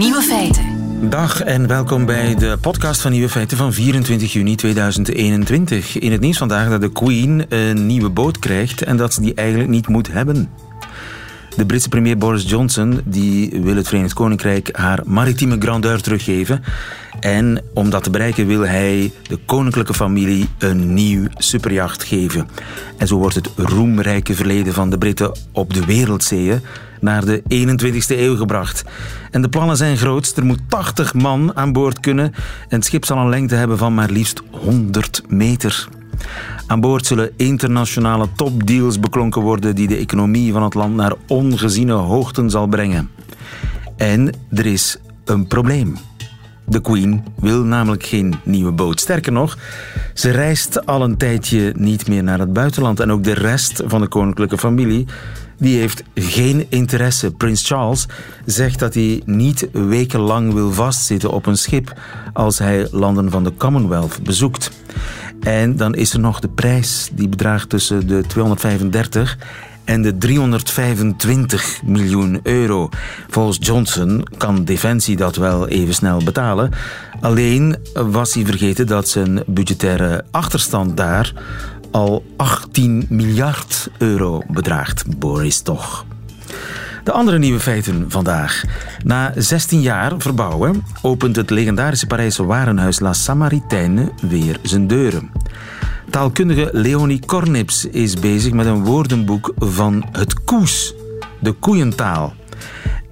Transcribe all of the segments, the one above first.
Nieuwe feiten. Dag en welkom bij de podcast van Nieuwe Feiten van 24 juni 2021. In het nieuws vandaag dat de Queen een nieuwe boot krijgt en dat ze die eigenlijk niet moet hebben. De Britse premier Boris Johnson die wil het Verenigd Koninkrijk haar maritieme grandeur teruggeven. En om dat te bereiken wil hij de koninklijke familie een nieuw superjacht geven. En zo wordt het roemrijke verleden van de Britten op de wereldzeeën naar de 21ste eeuw gebracht. En de plannen zijn groot. Er moet 80 man aan boord kunnen. En het schip zal een lengte hebben van maar liefst 100 meter. Aan boord zullen internationale topdeals beklonken worden die de economie van het land naar ongeziene hoogten zal brengen. En er is een probleem. De Queen wil namelijk geen nieuwe boot. Sterker nog, ze reist al een tijdje niet meer naar het buitenland. En ook de rest van de koninklijke familie die heeft geen interesse. Prins Charles zegt dat hij niet wekenlang wil vastzitten op een schip als hij landen van de Commonwealth bezoekt. En dan is er nog de prijs, die bedraagt tussen de 235 en de 325 miljoen euro. Volgens Johnson kan Defensie dat wel even snel betalen. Alleen was hij vergeten dat zijn budgettaire achterstand daar al 18 miljard euro bedraagt. Boris toch. De andere nieuwe feiten vandaag. Na 16 jaar verbouwen opent het legendarische Parijse warenhuis La Samaritaine weer zijn deuren. Taalkundige Leonie Kornips is bezig met een woordenboek van het koes, de koeientaal.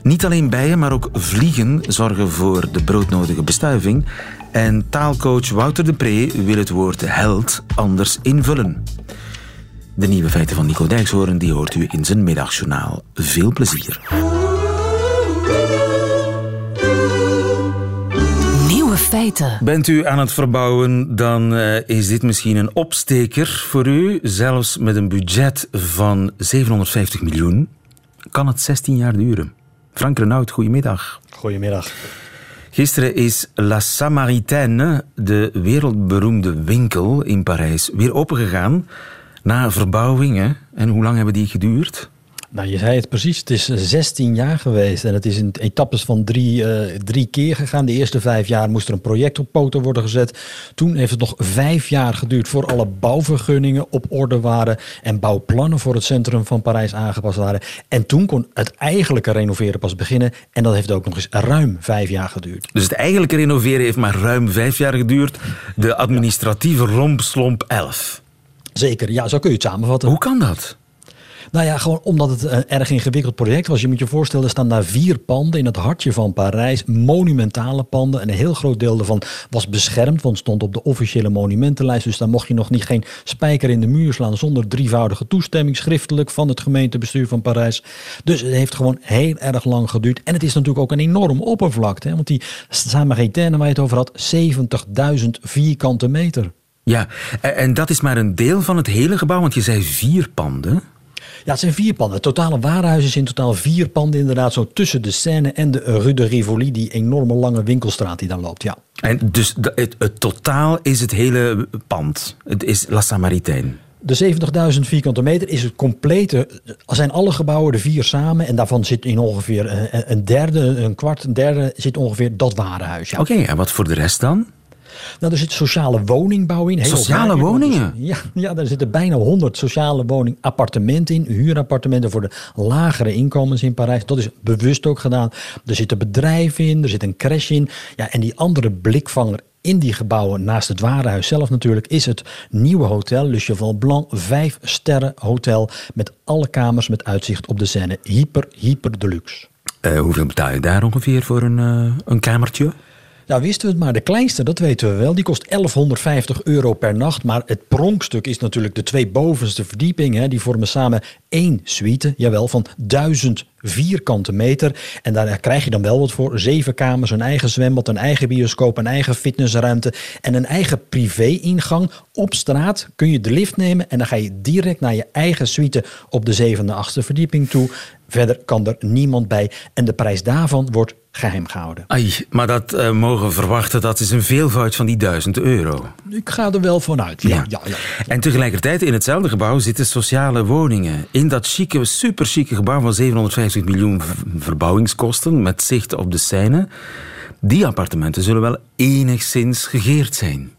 Niet alleen bijen, maar ook vliegen zorgen voor de broodnodige bestuiving. En taalcoach Wouter de Pre wil het woord held anders invullen. De nieuwe feiten van Nico Dijkshoorn die hoort u in zijn middagjournaal. Veel plezier. Nieuwe feiten. Bent u aan het verbouwen, dan uh, is dit misschien een opsteker voor u. Zelfs met een budget van 750 miljoen kan het 16 jaar duren. Frank Renaud, goedemiddag. Goedemiddag. Gisteren is La Samaritaine, de wereldberoemde winkel in Parijs, weer opengegaan na verbouwingen. En hoe lang hebben die geduurd? Nou, je zei het precies. Het is 16 jaar geweest en het is in etappes van drie, uh, drie keer gegaan. De eerste vijf jaar moest er een project op poten worden gezet. Toen heeft het nog vijf jaar geduurd voor alle bouwvergunningen op orde waren en bouwplannen voor het centrum van Parijs aangepast waren. En toen kon het eigenlijke renoveren pas beginnen en dat heeft ook nog eens ruim vijf jaar geduurd. Dus het eigenlijke renoveren heeft maar ruim vijf jaar geduurd. De administratieve rompslomp elf. Zeker, ja, zo kun je het samenvatten. Hoe kan dat? Nou ja, gewoon omdat het een erg ingewikkeld project was. Je moet je voorstellen, er staan daar vier panden in het hartje van Parijs. Monumentale panden. En een heel groot deel daarvan was beschermd, want stond op de officiële monumentenlijst. Dus daar mocht je nog niet geen spijker in de muur slaan zonder drievoudige toestemming schriftelijk van het gemeentebestuur van Parijs. Dus het heeft gewoon heel erg lang geduurd. En het is natuurlijk ook een enorm oppervlakte. Hè? Want die Samaritaine waar je het over had, 70.000 vierkante meter. Ja, en dat is maar een deel van het hele gebouw, want je zei vier panden. Ja, het zijn vier panden. Het totale warenhuis is in totaal vier panden, inderdaad, zo tussen de Seine en de Rue de Rivoli, die enorme lange winkelstraat die dan loopt, ja. En dus het, het totaal is het hele pand. Het is La Samaritaine. De 70.000 vierkante meter is het complete, zijn alle gebouwen, de vier samen. En daarvan zit in ongeveer een derde, een kwart, een derde zit ongeveer dat warenhuis. Ja. Oké, en wat voor de rest dan? Nou, er zit sociale woningbouw in. Sociale woningen? Ja, ja, daar zitten bijna 100 sociale woningappartementen in. Huurappartementen voor de lagere inkomens in Parijs. Dat is bewust ook gedaan. Er zitten bedrijven in, er zit een crash in. Ja, en die andere blikvanger in die gebouwen, naast het warenhuis zelf natuurlijk, is het nieuwe hotel, Le Cheval Blanc, vijf sterren hotel met alle kamers met uitzicht op de Seine. Hyper, hyper deluxe. Uh, hoeveel betaal je daar ongeveer voor een, uh, een kamertje? Nou, wisten we het maar. De kleinste, dat weten we wel. Die kost 1150 euro per nacht. Maar het pronkstuk is natuurlijk de twee bovenste verdiepingen. Die vormen samen één suite, jawel, van 1000 vierkante meter. En daar krijg je dan wel wat voor. Zeven kamers, een eigen zwembad, een eigen bioscoop, een eigen fitnessruimte en een eigen privé-ingang. Op straat kun je de lift nemen en dan ga je direct naar je eigen suite op de zevende, achtste verdieping toe. Verder kan er niemand bij. En de prijs daarvan wordt geheim gehouden. Ai, maar dat uh, mogen verwachten, dat is een veelvoud van die duizend euro. Ik ga er wel vanuit, ja. ja. ja, En tegelijkertijd in hetzelfde gebouw zitten sociale woningen. In dat chique, super chique gebouw van 750 miljoen verbouwingskosten met zicht op de Seine. Die appartementen zullen wel enigszins gegeerd zijn.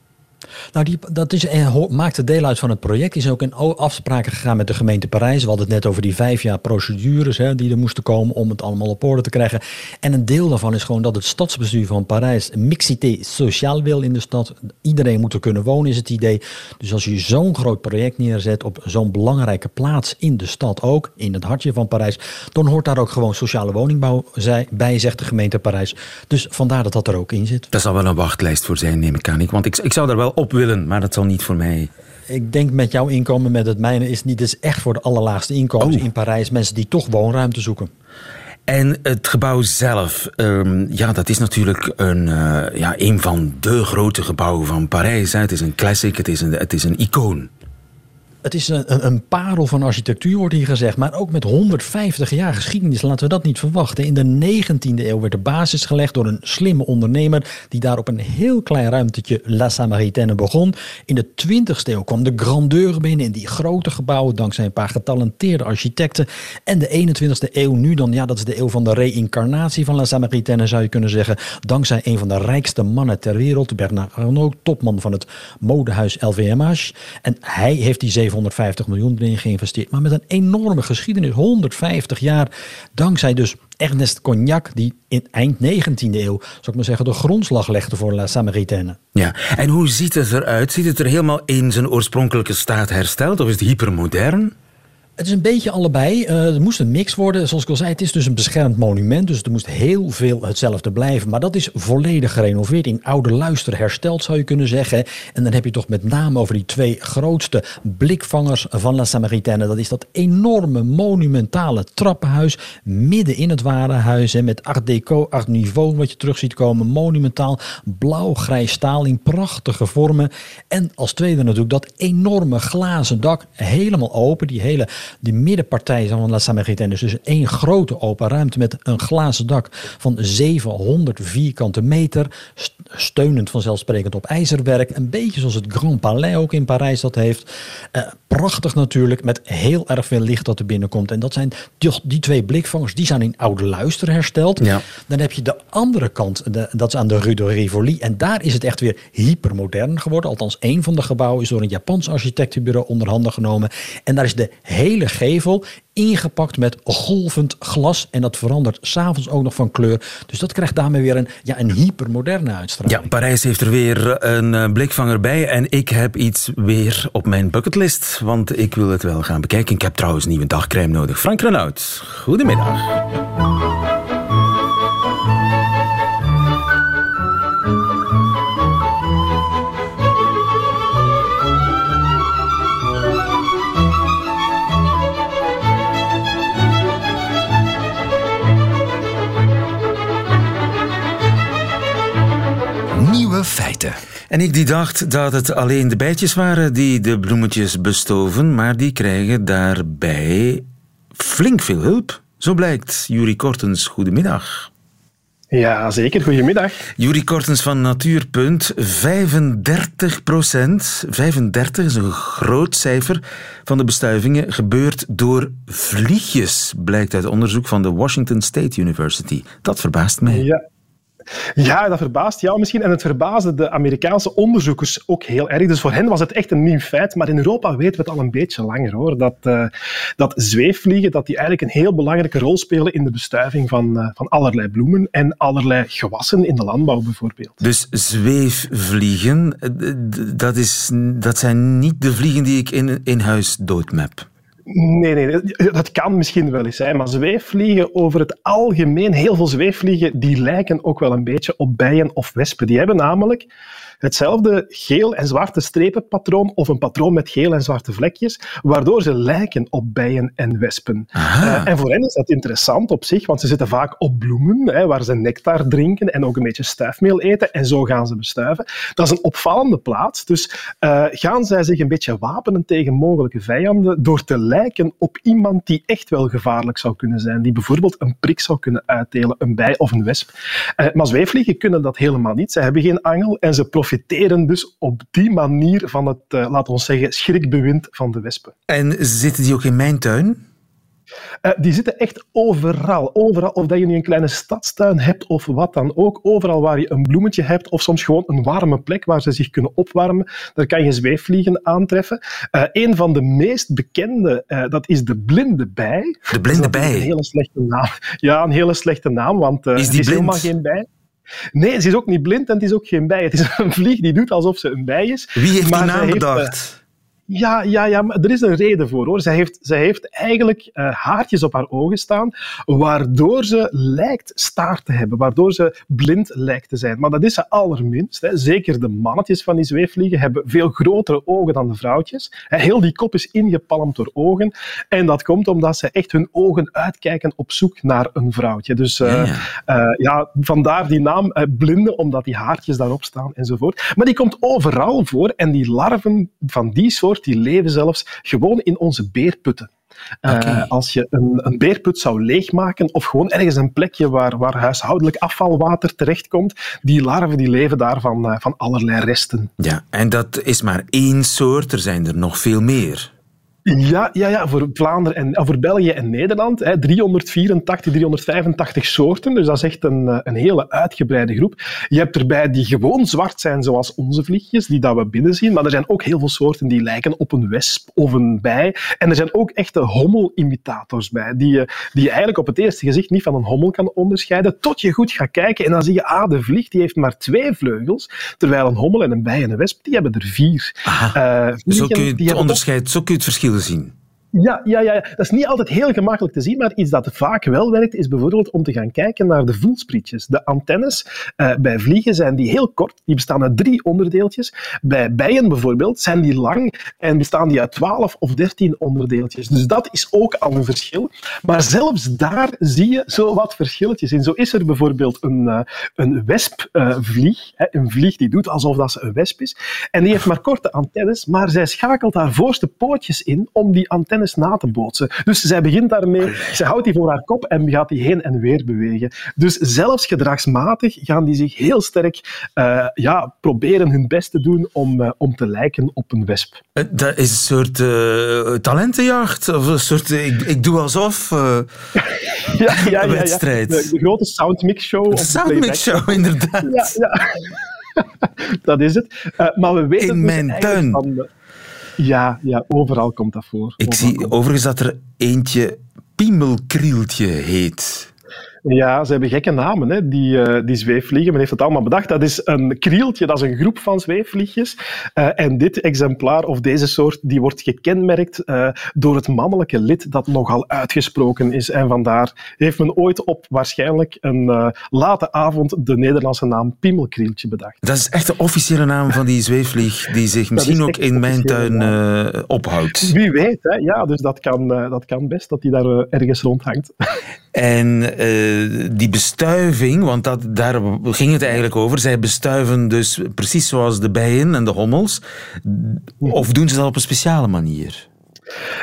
Nou, die, dat is, eh, maakte deel uit van het project. Is ook in afspraken gegaan met de gemeente Parijs. We hadden het net over die vijf jaar procedures hè, die er moesten komen om het allemaal op orde te krijgen. En een deel daarvan is gewoon dat het stadsbestuur van Parijs mixité sociaal wil in de stad. Iedereen moet er kunnen wonen, is het idee. Dus als je zo'n groot project neerzet op zo'n belangrijke plaats in de stad ook, in het hartje van Parijs, dan hoort daar ook gewoon sociale woningbouw bij, zegt de gemeente Parijs. Dus vandaar dat dat er ook in zit. Daar zal wel een wachtlijst voor zijn, neem ik aan. Want ik, ik zou daar wel op willen, maar dat zal niet voor mij. Ik denk met jouw inkomen, met het mijne, is niet is echt voor de allerlaagste inkomens oh. in Parijs. Mensen die toch woonruimte zoeken. En het gebouw zelf, ehm, ja, dat is natuurlijk een, uh, ja, een van de grote gebouwen van Parijs. Hè. Het is een classic, het is een, het is een icoon. Het is een, een, parel van architectuur, wordt hier gezegd. Maar ook met 150 jaar geschiedenis laten we dat niet verwachten. In de 19e eeuw werd de basis gelegd door een slimme ondernemer. die daar op een heel klein ruimtetje La Samaritaine begon. In de 20e eeuw kwam de grandeur binnen in die grote gebouwen. dankzij een paar getalenteerde architecten. En de 21e eeuw nu dan, ja, dat is de eeuw van de reïncarnatie van La Samaritaine, zou je kunnen zeggen. Dankzij een van de rijkste mannen ter wereld, Bernard Arnault, topman van het modehuis LVMH. En hij heeft die 750 miljoen erin geïnvesteerd. Maar met een enorme geschiedenis, 150 jaar. Dankzij dus Ernest Cognac, die in eind 19e eeuw, zou ik maar zeggen, de grondslag legde voor La Samaritaine. Ja, en hoe ziet het eruit? Ziet het er helemaal in zijn oorspronkelijke staat hersteld of is het hypermodern? Het is een beetje allebei. Het moest een mix worden. Zoals ik al zei, het is dus een beschermd monument. Dus er moest heel veel hetzelfde blijven. Maar dat is volledig gerenoveerd. In oude luister hersteld, zou je kunnen zeggen. En dan heb je toch met name over die twee grootste blikvangers van La Samaritaine. Dat is dat enorme monumentale trappenhuis. Midden in het warenhuis. Hè, met art deco, art niveau wat je terug ziet komen. Monumentaal blauw-grijs staal in prachtige vormen. En als tweede natuurlijk dat enorme glazen dak. Helemaal open. Die hele die middenpartij van La Samaritaine is dus één grote open ruimte met een glazen dak van 700 vierkante meter. Steunend vanzelfsprekend op ijzerwerk. Een beetje zoals het Grand Palais ook in Parijs dat heeft. Uh, prachtig natuurlijk, met heel erg veel licht dat er binnenkomt. En dat zijn die, die twee blikvangers, die zijn in oude luister hersteld. Ja. Dan heb je de andere kant, de, dat is aan de Rue de Rivoli. En daar is het echt weer hypermodern geworden. Althans, één van de gebouwen is door een Japans architectenbureau onderhanden genomen. En daar is de hele gevel ingepakt met golvend glas. En dat verandert s'avonds ook nog van kleur. Dus dat krijgt daarmee weer een, ja, een hypermoderne uitstraling. Ja, Parijs heeft er weer een eh, blikvanger bij. En ik heb iets weer op mijn bucketlist. Want ik wil het wel gaan bekijken. Ik heb trouwens nieuwe dagcrème nodig. Frank Renaud, goedemiddag. En ik die dacht dat het alleen de bijtjes waren die de bloemetjes bestoven, maar die krijgen daarbij flink veel hulp. Zo blijkt. Jurie Kortens, goedemiddag. Ja, zeker. Goedemiddag. Jurie Kortens van Natuurpunt. 35 procent, 35 is een groot cijfer, van de bestuivingen gebeurt door vliegjes, blijkt uit onderzoek van de Washington State University. Dat verbaast mij. Ja. Ja, dat verbaast jou misschien. En het verbaasde de Amerikaanse onderzoekers ook heel erg. Dus voor hen was het echt een nieuw feit. Maar in Europa weten we het al een beetje langer. hoor. Dat, uh, dat zweefvliegen dat die eigenlijk een heel belangrijke rol spelen in de bestuiving van, uh, van allerlei bloemen en allerlei gewassen in de landbouw bijvoorbeeld. Dus zweefvliegen, eh, dat, is, dat zijn niet de vliegen die ik in, in huis doodmap? Nee, nee, dat kan misschien wel eens zijn, maar zweefvliegen over het algemeen, heel veel zweefvliegen, die lijken ook wel een beetje op bijen of wespen. Die hebben namelijk hetzelfde geel- en zwarte strepenpatroon of een patroon met geel en zwarte vlekjes, waardoor ze lijken op bijen en wespen. Uh, en voor hen is dat interessant op zich, want ze zitten vaak op bloemen, hè, waar ze nectar drinken en ook een beetje stuifmeel eten, en zo gaan ze bestuiven. Dat is een opvallende plaats, dus uh, gaan zij zich een beetje wapenen tegen mogelijke vijanden door te lijken op iemand die echt wel gevaarlijk zou kunnen zijn, die bijvoorbeeld een prik zou kunnen uitdelen, een bij of een wesp. Uh, maar zweefvliegen kunnen dat helemaal niet. Ze hebben geen angel en ze profiteren dus op die manier van het, uh, laten we zeggen, schrikbewind van de wespen. En zitten die ook in mijn tuin? Uh, die zitten echt overal. Overal, of dat je nu een kleine stadstuin hebt of wat dan ook. Overal waar je een bloemetje hebt of soms gewoon een warme plek waar ze zich kunnen opwarmen, daar kan je zweefvliegen aantreffen. Uh, een van de meest bekende, uh, dat is de blinde bij. De blinde bij? Een hele slechte naam. Ja, een hele slechte naam, want is die het is blind? helemaal geen bij. Nee, ze is ook niet blind en het is ook geen bij. Het is een vlieg die doet alsof ze een bij is. Wie heeft die naam bedacht? Ja, ja, ja, maar er is een reden voor hoor. Zij heeft, zij heeft eigenlijk uh, haartjes op haar ogen staan, waardoor ze lijkt staart te hebben, waardoor ze blind lijkt te zijn. Maar dat is ze allerminst. Hè. Zeker de mannetjes van die zweefvliegen hebben veel grotere ogen dan de vrouwtjes. Heel die kop is ingepalmd door ogen. En dat komt omdat ze echt hun ogen uitkijken op zoek naar een vrouwtje. Dus uh, ja, ja. Uh, ja, vandaar die naam blinde, omdat die haartjes daarop staan enzovoort. Maar die komt overal voor en die larven van die soort die leven zelfs gewoon in onze beerputten. Okay. Uh, als je een, een, beerput zou leegmaken of gewoon ergens een plekje waar, waar huishoudelijk afvalwater terechtkomt, die larven die leven daar van, uh, van allerlei resten. Ja, en dat is maar één soort, er zijn er nog veel meer. Ja, ja, ja, voor Vlaanderen en voor België en Nederland. Hè, 384, 385 soorten. Dus dat is echt een, een hele uitgebreide groep. Je hebt erbij die gewoon zwart zijn, zoals onze vliegjes, die dat we binnenzien. Maar er zijn ook heel veel soorten die lijken op een wesp of een bij. En er zijn ook echte hommelimitators bij, die je, die je eigenlijk op het eerste gezicht niet van een hommel kan onderscheiden, tot je goed gaat kijken en dan zie je, ah, de vlieg die heeft maar twee vleugels, terwijl een hommel en een bij en een wesp, die hebben er vier. Uh, zo kun je het onderscheid, zo kun je het verschil zien. Ja, ja, ja, dat is niet altijd heel gemakkelijk te zien, maar iets dat vaak wel werkt, is bijvoorbeeld om te gaan kijken naar de voelsprietjes. De antennes uh, bij vliegen zijn die heel kort, die bestaan uit drie onderdeeltjes. Bij bijen bijvoorbeeld zijn die lang en bestaan die uit twaalf of dertien onderdeeltjes. Dus dat is ook al een verschil. Maar zelfs daar zie je zo wat verschilletjes in. Zo is er bijvoorbeeld een, uh, een wespvlieg, uh, een vlieg die doet alsof dat ze een wesp is, en die heeft maar korte antennes, maar zij schakelt haar voorste pootjes in om die antennes na te bootsen. Dus zij begint daarmee, ze houdt die voor haar kop en gaat die heen en weer bewegen. Dus zelfs gedragsmatig gaan die zich heel sterk uh, ja, proberen hun best te doen om, uh, om te lijken op een wesp. Dat is een soort uh, talentenjacht, of een soort ik, ik doe alsof ja, ja, ja, wedstrijd. Ja. De, de, grote soundmix show. De soundmix show, inderdaad. Ja, ja. dat is het. maar we weten In dus mijn tuin. Van, ja, ja, overal komt dat voor. Ik overal zie overigens dat er eentje piemelkrieltje heet. Ja, ze hebben gekke namen, hè, die, uh, die zweefvliegen. Men heeft het allemaal bedacht. Dat is een krieltje, dat is een groep van zweefvliegjes. Uh, en dit exemplaar, of deze soort, die wordt gekenmerkt uh, door het mannelijke lid dat nogal uitgesproken is. En vandaar heeft men ooit op waarschijnlijk een late avond de Nederlandse naam piemelkrieltje bedacht. Dat is echt de officiële naam van die zweefvlieg die zich misschien ook in mijn tuin ophoudt. Wie weet, hè? ja. Dus dat kan, dat kan best, dat die daar ergens rondhangt. En die bestuiving, want dat, daar ging het eigenlijk over. Zij bestuiven dus precies zoals de bijen en de hommels. Of doen ze dat op een speciale manier?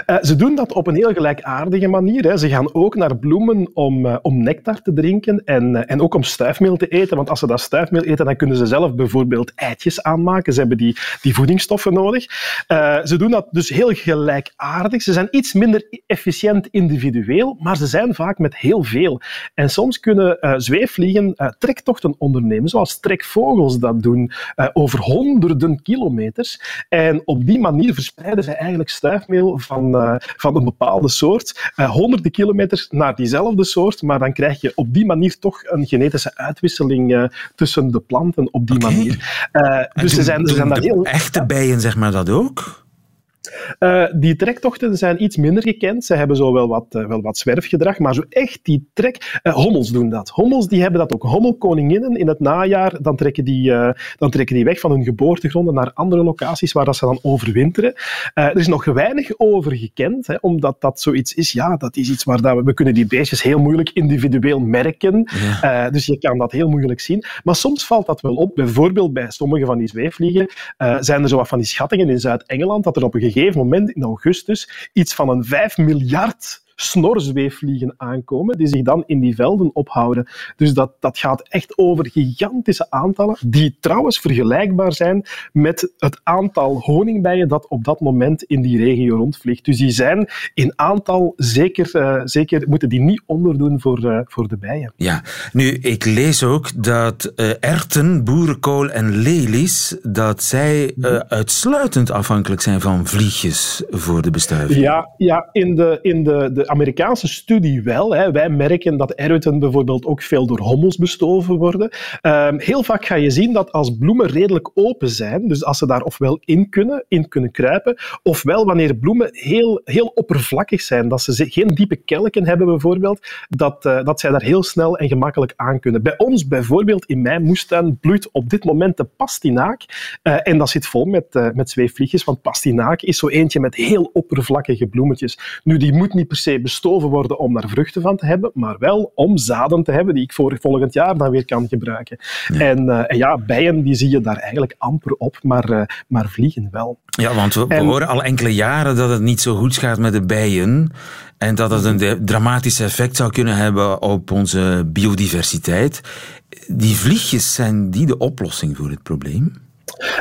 Uh, ze doen dat op een heel gelijkaardige manier. Hè. Ze gaan ook naar bloemen om, uh, om nectar te drinken en, uh, en ook om stuifmeel te eten. Want als ze dat stuifmeel eten, dan kunnen ze zelf bijvoorbeeld eitjes aanmaken. Ze hebben die, die voedingsstoffen nodig. ze doen dat dus heel gelijkaardig. Ze zijn iets minder efficiënt individueel, maar ze zijn vaak met heel veel. En soms kunnen zweefvliegen trektochten ondernemen, zoals trekvogels dat doen, over honderden kilometers. En op die manier verspreiden ze eigenlijk stuifmeel van, uh, van een bepaalde soort, uh, honderden kilometers naar diezelfde soort, maar dan krijg je op die manier toch een genetische uitwisseling uh, tussen de planten op die okay. manier. dus doen, ze zijn, ze zijn daar heel... echte bijen, zeg maar, dat ook? Uh, die trektochten zijn iets minder gekend. Ze hebben zo wel wat, uh, wel wat zwerfgedrag, maar zo echt die trek... Uh, hommels doen dat. Hommels die hebben dat ook. Hommelkoninginnen in het najaar, dan trekken die, dan trekken die weg van hun geboortegronden naar andere locaties waar dat ze dan overwinteren. er is nog weinig over gekend, hè, omdat dat zoiets is. Ja, dat is iets waar dat we, we kunnen die beestjes heel moeilijk individueel merken. Ja. dus je kan dat heel moeilijk zien. Maar soms valt dat wel op. Bijvoorbeeld bij sommige van die zweefvliegen zijn er zo wat van die schattingen in Zuid-Engeland dat er op een gegeven moment in augustus iets van een 5 miljard snorzweefvliegen aankomen, die zich dan in die velden ophouden. Dus dat, dat gaat echt over gigantische aantallen, die trouwens vergelijkbaar zijn met het aantal honingbijen dat op dat moment in die regio rondvliegt. Dus die zijn in aantal zeker, uh, zeker moeten die niet onderdoen voor, uh, voor de bijen. Ja, nu, ik lees ook dat uh, erten, boerenkool en lelies, dat zij uitsluitend afhankelijk zijn van vliegjes voor de bestuiving. Ja, ja in de, in de, de Amerikaanse studie wel. Hè. Wij merken dat erwten bijvoorbeeld ook veel door hommels bestoven worden. Um, heel vaak ga je zien dat als bloemen redelijk open zijn, dus als ze daar ofwel in kunnen, in kunnen kruipen, ofwel wanneer bloemen heel, heel oppervlakkig zijn, dat ze geen diepe kelken hebben bijvoorbeeld, dat, uh, dat zij daar heel snel en gemakkelijk aan kunnen. Bij ons bijvoorbeeld in mijn moestuin bloeit op dit moment de pastinaak uh, en dat zit vol met, uh, met zweefvliegjes, want pastinaak is zo eentje met heel oppervlakkige bloemetjes. Nu, die moet niet per se bestoven worden om daar vruchten van te hebben, maar wel om zaden te hebben die ik voor volgend jaar dan weer kan gebruiken. Ja. En, uh, en, ja, bijen die zie je daar eigenlijk amper op, maar, uh, maar vliegen wel. Ja, want we, en, horen al enkele jaren dat het niet zo goed gaat met de bijen. En dat het een dramatisch effect zou kunnen hebben op onze biodiversiteit. Die vliegjes, zijn die de oplossing voor het probleem?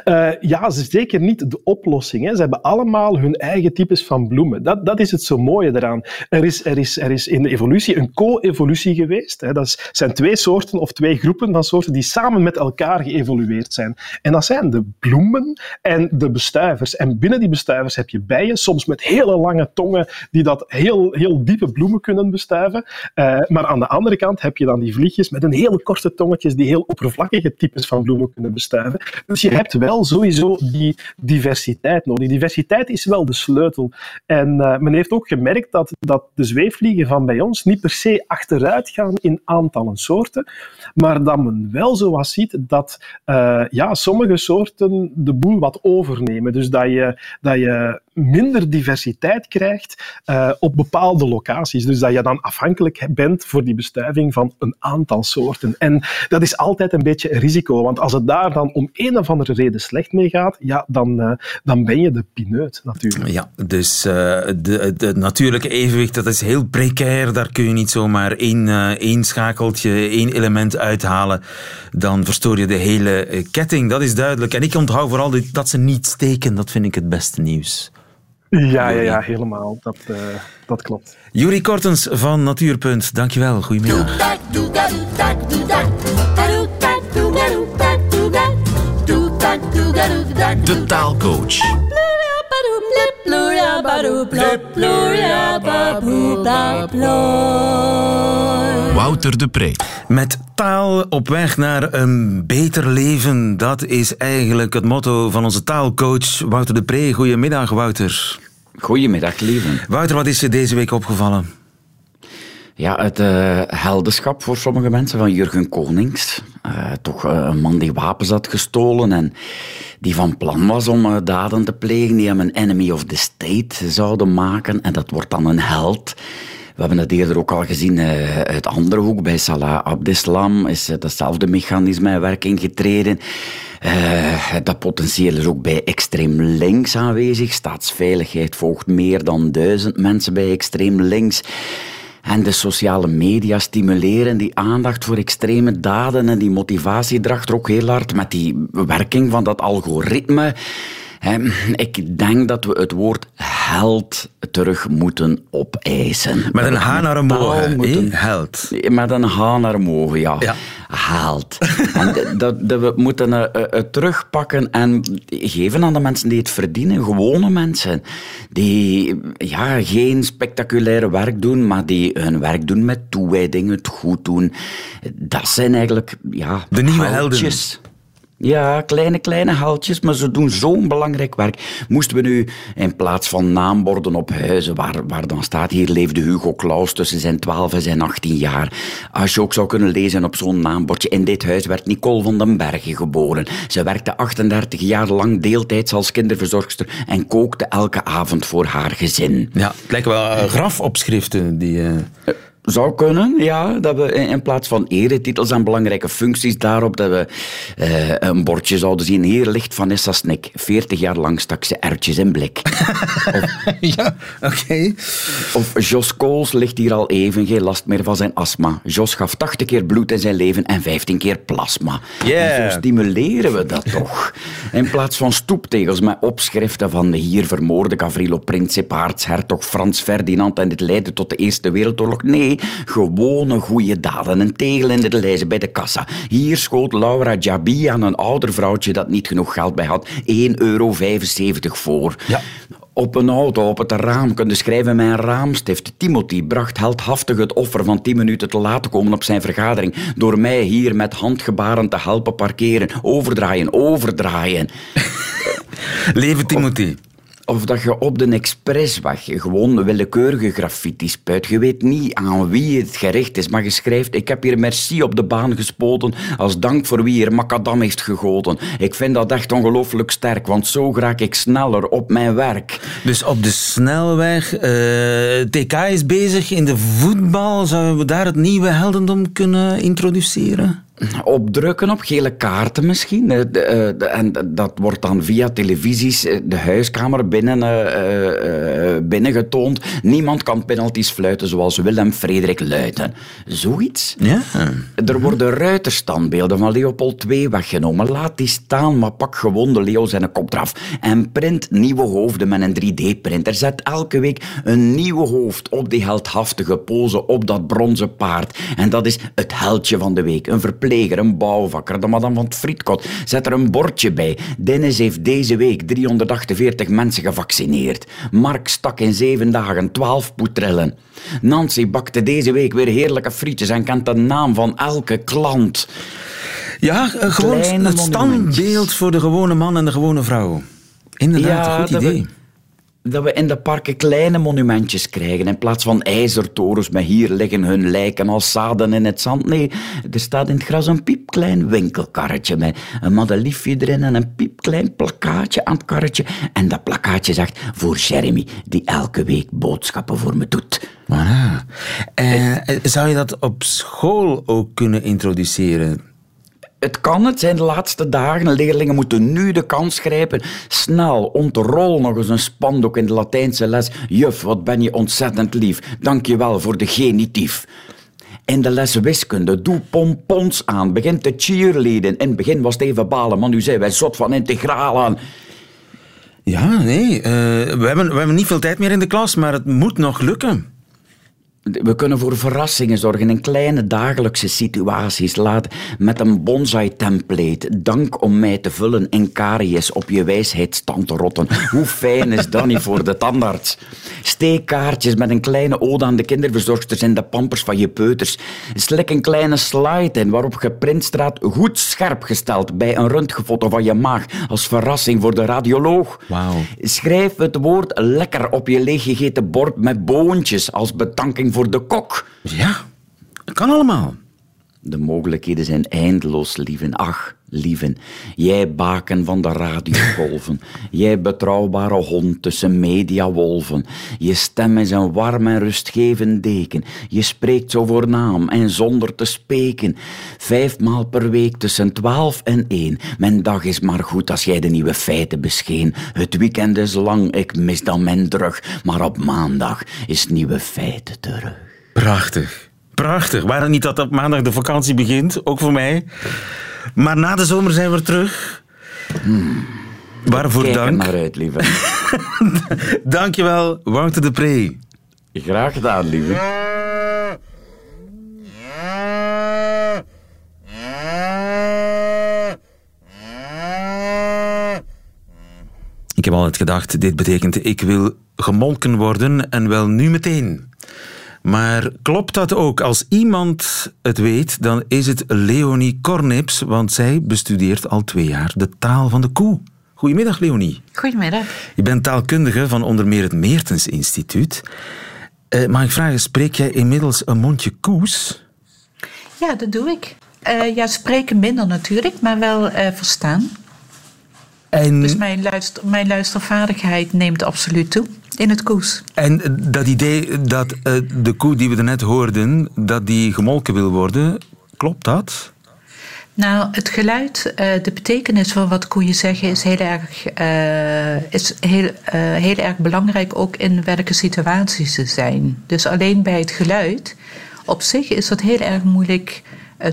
Uh, ja, ze zeker niet de oplossing. Hè. Ze hebben allemaal hun eigen types van bloemen. Dat, dat is het zo mooie eraan. Er is, er is, er is in de evolutie een co-evolutie geweest. Hè. Dat zijn twee soorten of twee groepen van soorten die samen met elkaar geëvolueerd zijn. En dat zijn de bloemen en de bestuivers. En binnen die bestuivers heb je bijen, soms met hele lange tongen, die dat heel, heel diepe bloemen kunnen bestuiven. Uh, maar aan de andere kant heb je dan die vliegjes met een hele korte tongetjes die heel oppervlakkige types van bloemen kunnen bestuiven. Dus je hebt wel sowieso die diversiteit nodig. Die diversiteit is wel de sleutel. En uh, men heeft ook gemerkt dat, dat de zweefvliegen van bij ons niet per se achteruit gaan in aantallen soorten, maar dat men wel zo wat ziet dat uh, ja, sommige soorten de boel wat overnemen. Dus dat je, dat je minder diversiteit krijgt uh, op bepaalde locaties. Dus dat je dan afhankelijk bent voor die bestuiving van een aantal soorten. En dat is altijd een beetje een risico, want als het daar dan om een of reden slecht mee gaat, ja, dan, uh, dan ben je de pineut natuurlijk. Ja, dus uh, de, de natuurlijke evenwicht, dat is heel precair. Daar kun je niet zomaar één, één schakeltje, één element uithalen. Dan verstoor je de hele ketting, dat is duidelijk. En ik onthoud vooral dat ze niet steken, dat vind ik het beste nieuws. Ja, ja, ja helemaal. Dat, uh, dat klopt. Juri Kortens van Natuurpunt, dankjewel. Goedemiddag. De taalcoach. Wouter de Pre. Met taal op weg naar een beter leven. Dat is eigenlijk het motto van onze taalcoach Wouter de Pre. Goedemiddag, Wouter. Goedemiddag, lieve. Wouter, wat is er deze week opgevallen? Ja, het uh, heldenschap voor sommige mensen van Jurgen Konings. Uh, toch uh, een man die wapens had gestolen en die van plan was om daden te plegen die hem een enemy of the state zouden maken. En dat wordt dan een held. We hebben het eerder ook al gezien uit andere hoek. Bij Salah Abdeslam is hetzelfde mechanisme in werking getreden. Dat potentieel is ook bij extreem links aanwezig. Staatsveiligheid volgt meer dan duizend mensen bij extreem links. En de sociale media stimuleren die aandacht voor extreme daden en die motivatie erachter ook heel hard met die werking van dat algoritme. Ik denk dat we het woord held terug moeten opeisen. Met een H naar moeten... held. Met een H naar omhoog, ja. ja. Held. en dat, dat, we moeten het uh, terugpakken en geven aan de mensen die het verdienen. Gewone mensen. Die ja, geen spectaculaire werk doen, maar die hun werk doen met toewijding, het goed doen. Dat zijn eigenlijk ja, de nieuwe heldjes. Ja, kleine, kleine haaltjes, maar ze doen zo'n belangrijk werk. Moesten we nu in plaats van naamborden op huizen, waar, waar dan staat hier leefde Hugo Claus tussen zijn 12 en zijn 18 jaar. Als je ook zou kunnen lezen op zo'n naambordje, in dit huis werd Nicole van den Bergen geboren. Ze werkte 38 jaar lang deeltijds als kinderverzorgster en kookte elke avond voor haar gezin. Ja, het lijken wel uh, grafopschriften die... Uh... Zou kunnen, ja. Dat we in plaats van eretitels en belangrijke functies daarop, dat we uh, een bordje zouden zien. Hier ligt Vanessa Snik. 40 jaar lang stak ze ertjes in blik. of, ja, oké. Okay. Of Jos Kools ligt hier al even, geen last meer van zijn astma. Jos gaf 80 keer bloed in zijn leven en 15 keer plasma. Yeah. En zo stimuleren we dat toch. In plaats van stoeptegels met opschriften van de hier vermoorde Gavrilo Princip, hertog Frans Ferdinand en dit leidde tot de Eerste Wereldoorlog. Nee, gewone goede daden. Een tegel in de lijzen bij de kassa. Hier schoot Laura Jabi aan een ouder vrouwtje dat niet genoeg geld bij had 1,75 euro voor. Ja. Op een auto, op het raam kunnen schrijven een raamstift. Timothy bracht heldhaftig het offer van 10 minuten te laten komen op zijn vergadering. Door mij hier met handgebaren te helpen parkeren. Overdraaien, overdraaien. Leven Timothy. Of dat je op de expressweg gewoon willekeurige graffiti spuit. Je weet niet aan wie het gericht is, maar je schrijft... Ik heb hier merci op de baan gespoten als dank voor wie hier macadam heeft gegoten. Ik vind dat echt ongelooflijk sterk, want zo raak ik sneller op mijn werk. Dus op de snelweg... Eh, TK is bezig in de voetbal. Zouden we daar het nieuwe heldendom kunnen introduceren? Opdrukken op gele kaarten misschien. Eh, eh, en dat wordt dan via televisies eh, de huiskamer binnen, uh, binnengetoond. Niemand kan penalties fluiten zoals Willem Frederik Luiten. Zoiets. Ja. Er worden ruiterstandbeelden van Leopold II weggenomen. Laat die staan, maar pak gewoon de Leo zijn kop eraf. En print nieuwe hoofden met een 3D-printer. Zet elke week een nieuw hoofd op die heldhaftige pose op dat bronzen paard. En dat is het heldje van de week. Een verpleger, een bouwvakker, de madame van het frietkot. Zet er een bordje bij. Dennis heeft deze week 348 mensen gevaccineerd. Mark stak in zeven dagen 12 poetrellen. Nancy bakte deze week weer heerlijke frietjes en kent de naam van elke klant. Ja, eh, gewoon het standbeeld voor de gewone man en de gewone vrouw. Inderdaad, ja, een goed idee dat we in de parken kleine monumentjes krijgen. In plaats van ijzertorens met hier liggen hun lijken als zaden in het zand. Nee, er staat in het gras een piepklein winkelkarretje met een madeliefje erin en een piepklein plakkaatje aan het karretje. En dat plakkaatje zegt voor Jeremy, die elke week boodschappen voor me doet. Voilà. Uh, zou je dat op school ook kunnen introduceren? Het kan, het zijn de laatste dagen. Leerlingen moeten nu de kans grijpen. Snel, ontrol nog eens een spandoek in de Latijnse les. Juf, wat ben je ontzettend lief. Dank je wel voor de genitief. In de les wiskunde, doe pompons aan. Begin te cheerleaden. In het begin was het even balen, maar nu zijn wij zot van integralen. Ja, nee. Uh, we, hebben, we hebben niet veel tijd meer in de klas, maar het moet nog lukken. We kunnen voor verrassingen zorgen in kleine dagelijkse situaties. Laat met een bonsai-template dank om mij te vullen in karies op je wijsheidstand te rotten. Hoe fijn is dat niet voor de tandarts? Steek kaartjes met een kleine ode aan de kinderverzorgsters in de pampers van je peuters. Slik een kleine slide in waarop geprint staat goed scherp gesteld bij een röntgenfoto van je maag als verrassing voor de radioloog. Wow. Schrijf het woord lekker op je leeggegeten bord met boontjes als bedanking voor de kok. Ja, dat kan allemaal. De mogelijkheden zijn eindeloos, lieven. Ach, lieven. Jij baken van de radiogolven. jij betrouwbare hond tussen mediawolven. Je stem is een warm en rustgevend deken. Je spreekt zo voornaam en zonder te spreken. Vijfmaal per week tussen twaalf en één. Mijn dag is maar goed als jij de nieuwe feiten bescheen. Het weekend is lang, ik mis dan mijn drug. Maar op maandag is nieuwe feiten terug. Prachtig. Prachtig. Waarom niet dat op maandag de vakantie begint? Ook voor mij. Maar na de zomer zijn we terug. Hmm. Waarvoor Kijk dank. maar uit, lieve. Dankjewel, Wouter de Pre. Graag gedaan, lieve. Ik heb altijd gedacht, dit betekent ik wil gemolken worden en wel nu meteen. Maar klopt dat ook? Als iemand het weet, dan is het Leonie Kornips, want zij bestudeert al twee jaar de taal van de koe. Goedemiddag, Leonie. Goedemiddag. Je bent taalkundige van onder meer het Meertens Instituut. Uh, mag ik vragen, spreek jij inmiddels een mondje koes? Ja, dat doe ik. Uh, ja, spreken minder natuurlijk, maar wel uh, verstaan. En... Dus mijn, luister, mijn luistervaardigheid neemt absoluut toe in het koes. En dat idee dat de koe die we net hoorden, dat die gemolken wil worden, klopt dat? Nou, het geluid, de betekenis van wat koeien zeggen is heel erg, is heel, heel erg belangrijk, ook in welke situaties ze zijn. Dus alleen bij het geluid op zich is dat heel erg moeilijk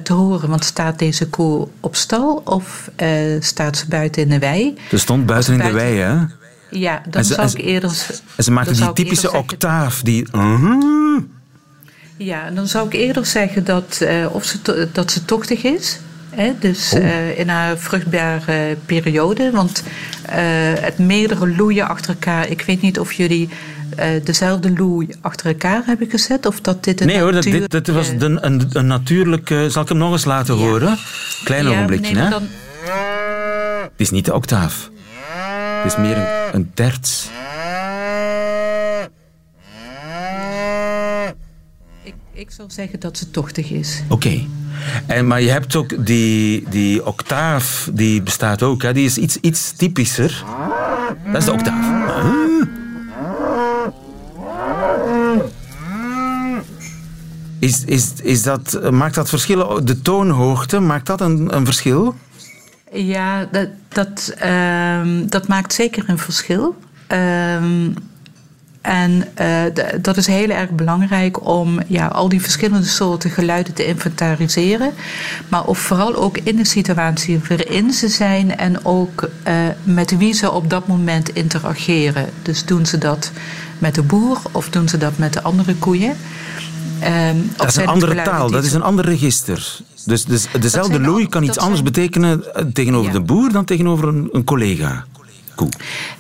te horen. Want staat deze koe op stal of uh, staat ze buiten in de wei? Ze stond buiten in de wei, hè? Ja, dan zou ik eerder... En ze maakte die typische octaaf, die... Uh-huh. Ja, dan zou ik eerder zeggen dat, uh, of ze, dat ze tochtig is. Hè? Dus oh. in haar vruchtbare periode. Want het meerdere loeien achter elkaar... Ik weet niet of jullie dezelfde loei achter elkaar hebben gezet? Of dat dit een nee hoor, dat, dit, dit was een, een, een natuurlijke... Zal ik hem nog eens laten ja. horen? Klein ja, ogenblikje, hè? Dan... Het is niet de octaaf. Het is meer een, een terts. Ik, ik zou zeggen dat ze tochtig is. Oké. Okay. maar je hebt ook die, die octaaf, die bestaat ook. Hè? Die is iets, iets typischer. Dat is de octaaf. Is, is, is dat, maakt dat verschil, de toonhoogte, maakt dat een, een verschil? Ja, dat, dat, um, dat maakt zeker een verschil. Um, en uh, dat is heel erg belangrijk om ja, al die verschillende soorten geluiden te inventariseren. Maar of vooral ook in de situatie waarin ze zijn en ook uh, met wie ze op dat moment interageren. Dus doen ze dat met de boer of doen ze dat met de andere koeien? Um, dat is een andere taal, dat is een ander register. Dus, dus dezelfde loei kan iets anders betekenen eh, tegenover ja. de boer dan tegenover een, een collega. Koe.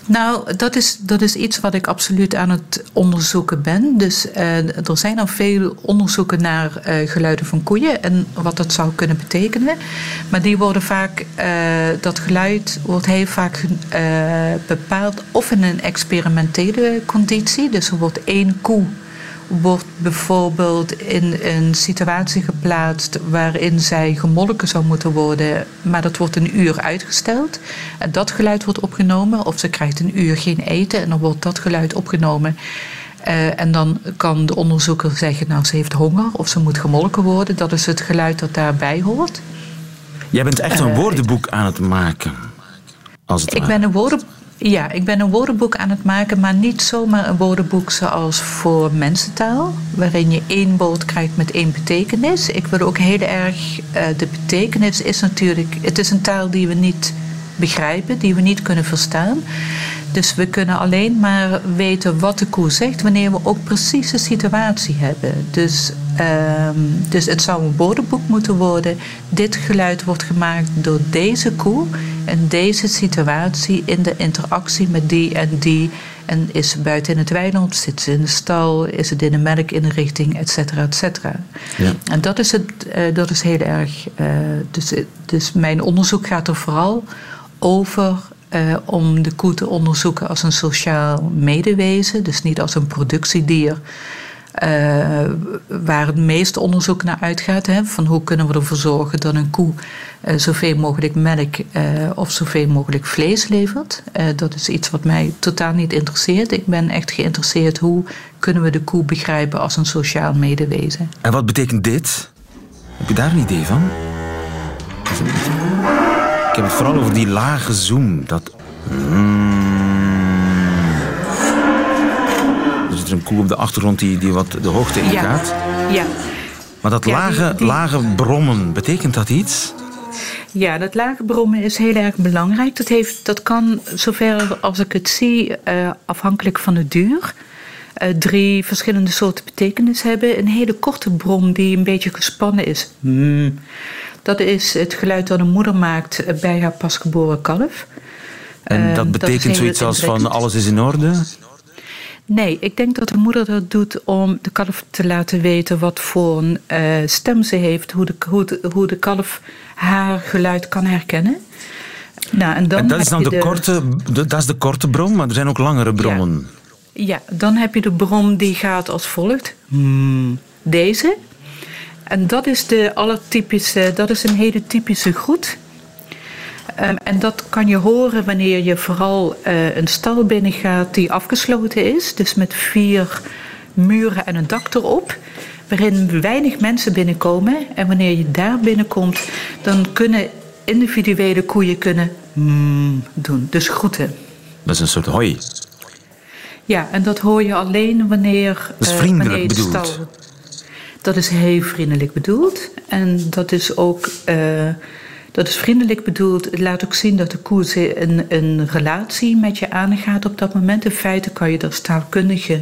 Nou, dat is, dat is iets wat ik absoluut aan het onderzoeken ben. Dus uh, er zijn al veel onderzoeken naar uh, geluiden van koeien en wat dat zou kunnen betekenen. Maar die worden vaak, dat geluid wordt heel vaak bepaald of in een experimentele conditie. Dus er wordt één koe wordt bijvoorbeeld in een situatie geplaatst waarin zij gemolken zou moeten worden, maar dat wordt een uur uitgesteld. En dat geluid wordt opgenomen, of ze krijgt een uur geen eten en dan wordt dat geluid opgenomen. Uh, en dan kan de onderzoeker zeggen, nou ze heeft honger of ze moet gemolken worden. Dat is het geluid dat daarbij hoort. Jij bent echt een uh, woordenboek aan het maken. Als het ik ben een woordenboek ja, ik ben een woordenboek aan het maken, maar niet zomaar een woordenboek zoals voor mensentaal, waarin je één woord krijgt met één betekenis. Ik wil ook heel erg, uh, de betekenis is natuurlijk, het is een taal die we niet begrijpen, die we niet kunnen verstaan. Dus we kunnen alleen maar weten wat de koe zegt wanneer we ook precies de situatie hebben. Dus, um, dus het zou een woordenboek moeten worden. Dit geluid wordt gemaakt door deze koe in deze situatie, in de interactie met die en die. En is ze buiten in het weiland, zit ze in de stal, is het in de melkinrichting, et cetera, et cetera. Ja. En dat is, het, uh, dat is heel erg. Uh, dus, dus mijn onderzoek gaat er vooral over uh, om de koe te onderzoeken als een sociaal medewezen, dus niet als een productiedier. Uh, waar het meeste onderzoek naar uitgaat. Hè, van hoe kunnen we ervoor zorgen dat een koe uh, zoveel mogelijk melk uh, of zoveel mogelijk vlees levert. dat is iets wat mij totaal niet interesseert. Ik ben echt geïnteresseerd hoe kunnen we de koe begrijpen als een sociaal medewezen. En wat betekent dit? Heb je daar een idee van? Ik heb het vooral over die lage zoom. Dat... Er zit een koe op de achtergrond die, die wat de hoogte ingaat. Ja. ja. Maar dat Ja, lage, die- die- lage brommen, betekent dat iets? Ja, dat lage brommen is heel erg belangrijk. Dat, heeft, dat kan, zover als ik het zie, eh, afhankelijk van de duur, eh, drie verschillende soorten betekenis hebben. Een hele korte brom die een beetje gespannen is. Hmm. Dat is het geluid dat een moeder maakt eh, bij haar pasgeboren kalf. En dat betekent zoiets als van alles is in orde? Nee, ik denk dat de moeder dat doet om de kalf te laten weten wat voor een uh, stem ze heeft, hoe de, hoe, de, hoe de kalf haar geluid kan herkennen. Nou, en, dan en dat is dan de, de, korte, dat is de korte bron, maar er zijn ook langere bronnen. Ja, ja dan heb je de bron die gaat als volgt. Hmm. Deze. En dat is de allertypische, dat is een hele typische groet. Um, en dat kan je horen wanneer je vooral uh, een stal binnengaat die afgesloten is. Dus met vier muren en een dak erop. Waarin weinig mensen binnenkomen. En wanneer je daar binnenkomt, dan kunnen individuele koeien kunnen mm doen. Dus groeten. Dat is een soort hoi. Ja, en dat hoor je alleen wanneer. Dat is vriendelijk uh, bedoeld. Stal... Dat is heel vriendelijk bedoeld. En dat is ook. Uh, dat is vriendelijk bedoeld. Het laat ook zien dat de koe een, een relatie met je aangaat op dat moment. In feite kan je dat staalkundige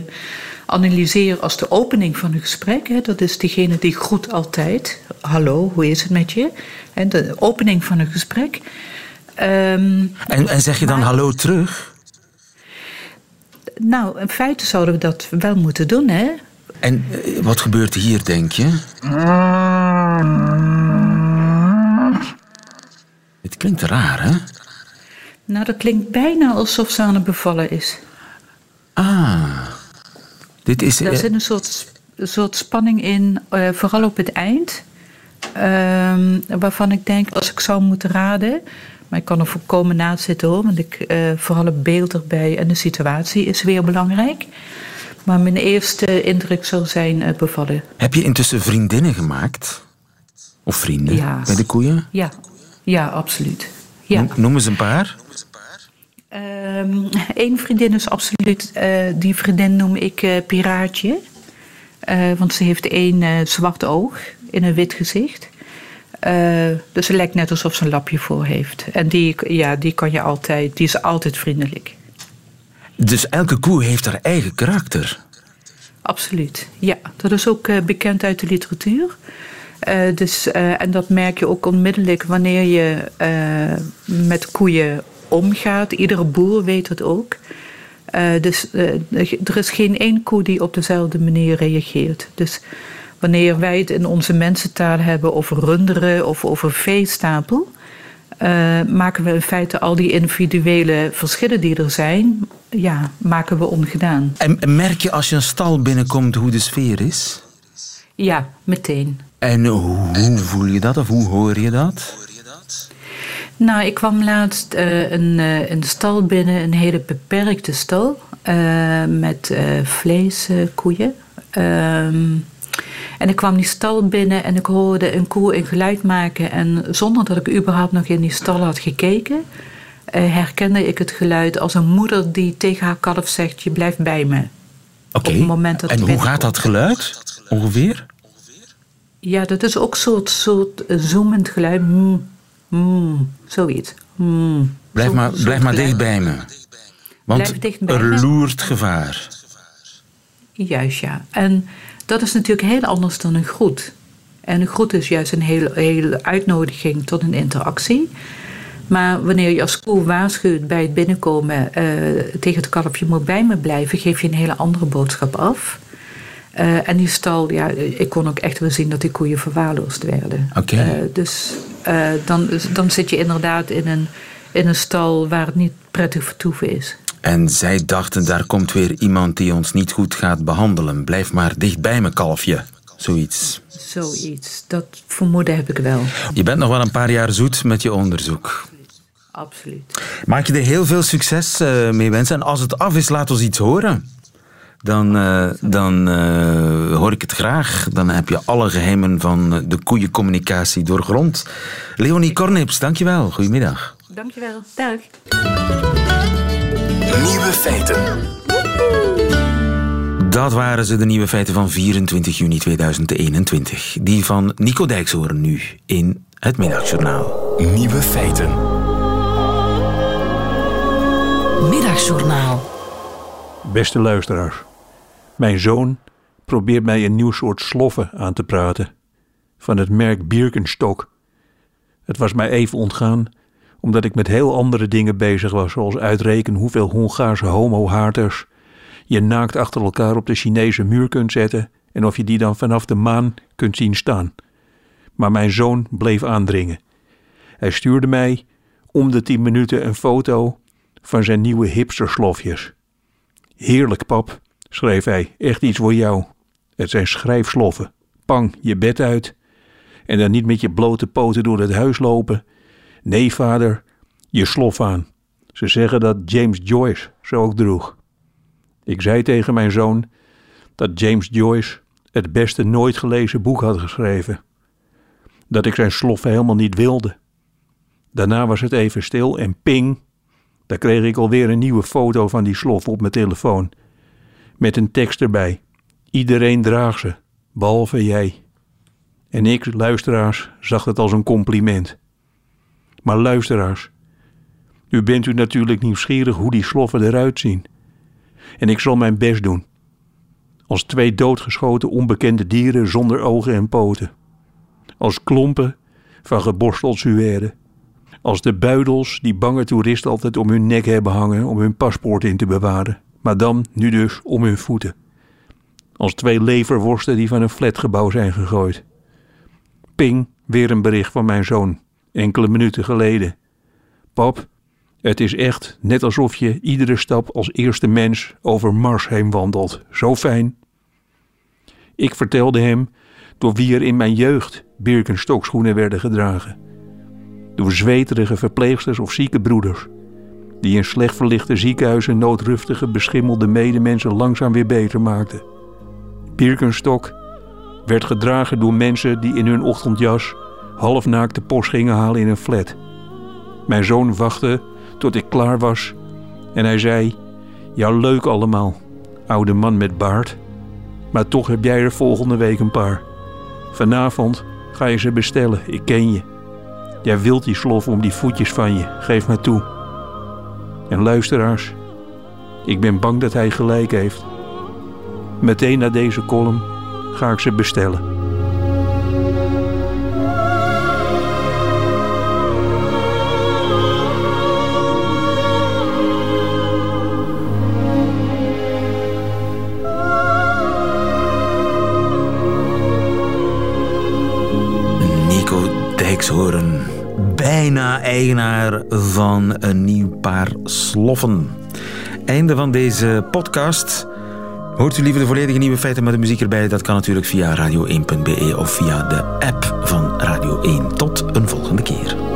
analyseren als de opening van een gesprek. Hè. Dat is degene die groet altijd. Hallo, hoe is het met je? En de opening van een gesprek. Um, en, en zeg je dan hallo terug? Nou, in feite zouden we dat wel moeten doen, hè? En eh, wat gebeurt hier, denk je? Het klinkt raar, hè? Nou, dat klinkt bijna alsof ze aan het bevallen is. Ah. Dit is... Er zit een soort, soort spanning in, uh, vooral op het eind. Uh, waarvan ik denk, als ik zou moeten raden... Maar ik kan er volkomen naast zitten hoor. Want ik, uh, vooral het beeld erbij en de situatie is weer belangrijk. Maar mijn eerste indruk zal zijn bevallen. Heb je intussen vriendinnen gemaakt? Of vrienden ja. bij de koeien? Ja, ja absoluut. Ja. Noem eens een paar. Eén ehm, vriendin is absoluut, uh, die vriendin noem ik uh, Piraatje. Uh, want ze heeft één zwart oog in een wit gezicht. dus het lijkt net alsof ze een lapje voor heeft. En die, ja, die kan je altijd, die is altijd vriendelijk. Dus elke koe heeft haar eigen karakter? Absoluut, ja. Dat is ook bekend uit de literatuur. Uh, dus, uh, en dat merk je ook onmiddellijk wanneer je uh, met koeien omgaat. Iedere boer weet het ook. dus er is geen één koe die op dezelfde manier reageert. Dus wanneer wij het in onze mensentaal hebben over runderen of over veestapel, maken we in feite al die individuele verschillen die er zijn, ja, maken we ongedaan. En merk je als je een stal binnenkomt hoe de sfeer is? Ja, meteen. En hoe voel je dat of hoe hoor je dat? Nou, ik kwam laatst uh, een, uh, een stal binnen, een hele beperkte stal uh, met vleeskoeien. Ehm, en ik kwam die stal binnen en ik hoorde een koe een geluid maken. En zonder dat ik überhaupt nog in die stal had gekeken, herkende ik het geluid als een moeder die tegen haar kalf zegt: Je blijft bij me. Oké. En hoe gaat dat geluid ongeveer? Ja, dat is ook een soort, soort zoemend geluid. Mm, mm, zoiets. Mm, blijf maar, blijf maar dicht bij me. Want er loert gevaar. Juist, ja. En dat is natuurlijk heel anders dan een groet. En een groet is juist een hele, hele uitnodiging tot een interactie. Maar wanneer je als koe waarschuwt bij het binnenkomen uh, tegen het kalfje moet bij me blijven, geef je een hele andere boodschap af. Uh, en die stal, ja, ik kon ook echt wel zien dat die koeien verwaarloosd werden. Oké. Okay. Uh, dus uh, dan, dan zit je inderdaad in een, in een stal waar het niet prettig vertoeven is. En zij dachten, daar komt weer iemand die ons niet goed gaat behandelen. Blijf maar dicht bij me, kalfje. Zoiets. Zoiets. Dat vermoeden heb ik wel. Je bent nog wel een paar jaar zoet met je onderzoek. Absoluut. Maak je er heel veel succes mee wensen. En als het af is, laat ons iets horen dan, uh, dan uh, hoor ik het graag. Dan heb je alle geheimen van de koeiencommunicatie doorgrond. Leonie Kornips, dankjewel. Goedemiddag. Dankjewel. Dag. Nieuwe feiten. Dat waren ze, de nieuwe feiten van 24 juni 2021. Die van Nico Dijkshoorn nu in het Middagjournaal. Nieuwe feiten. Middagjournaal. Beste luisteraars. Mijn zoon probeert mij een nieuw soort sloffen aan te praten. Van het merk Birkenstock. Het was mij even ontgaan, omdat ik met heel andere dingen bezig was, zoals uitrekenen hoeveel Hongaarse homohaarters je naakt achter elkaar op de Chinese muur kunt zetten en of je die dan vanaf de maan kunt zien staan. Maar mijn zoon bleef aandringen. Hij stuurde mij om de tien minuten een foto van zijn nieuwe hipsterslofjes. Heerlijk, pap, schreef hij, echt iets voor jou. Het zijn schrijfsloffen. Pang, je bed uit. En dan niet met je blote poten door het huis lopen. Nee, vader, je slof aan. Ze zeggen dat James Joyce ze ook droeg. Ik zei tegen mijn zoon dat James Joyce het beste nooit gelezen boek had geschreven. Dat ik zijn sloffen helemaal niet wilde. Daarna was het even stil en ping, daar kreeg ik alweer een nieuwe foto van die slof op mijn telefoon. Met een tekst erbij. Iedereen draagt ze, behalve jij. En ik, luisteraars, zag het als een compliment. Maar luisteraars, u bent u natuurlijk nieuwsgierig hoe die sloffen eruit zien. En ik zal mijn best doen. Als twee doodgeschoten onbekende dieren zonder ogen en poten. Als klompen van geborsteld suède. Als de buidels die bange toeristen altijd om hun nek hebben hangen om hun paspoort in te bewaren. Maar dan, nu dus, om hun voeten. Als twee leverworsten die van een flatgebouw zijn gegooid. Ping, weer een bericht van mijn zoon. Enkele minuten geleden. Pap, het is echt net alsof je iedere stap als eerste mens over Mars heen wandelt. Zo fijn. Ik vertelde hem door wie er in mijn jeugd Birkenstockschoenen werden gedragen. Door zweterige verpleegsters of zieke broeders, die in slecht verlichte ziekenhuizen noodruftige, beschimmelde medemensen langzaam weer beter maakten. Birkenstock werd gedragen door mensen die in hun ochtendjas halfnaakt de post gingen halen in een flat. Mijn zoon wachtte tot ik klaar was en hij zei: Ja, leuk allemaal, oude man met baard. Maar toch heb jij er volgende week een paar. Vanavond ga je ze bestellen, ik ken je. Jij wilt die slof om die voetjes van je, geef me toe. En luisteraars, ik ben bang dat hij gelijk heeft. Meteen na deze column ga ik ze bestellen. Nico Dijkshoorn, bijna eigenaar van een nieuw paar sloffen. Einde van deze podcast. Hoort u liever de volledige nieuwe feiten met de muziek erbij? Dat kan natuurlijk via radio1.be of via de app van Radio 1. Tot een volgende keer.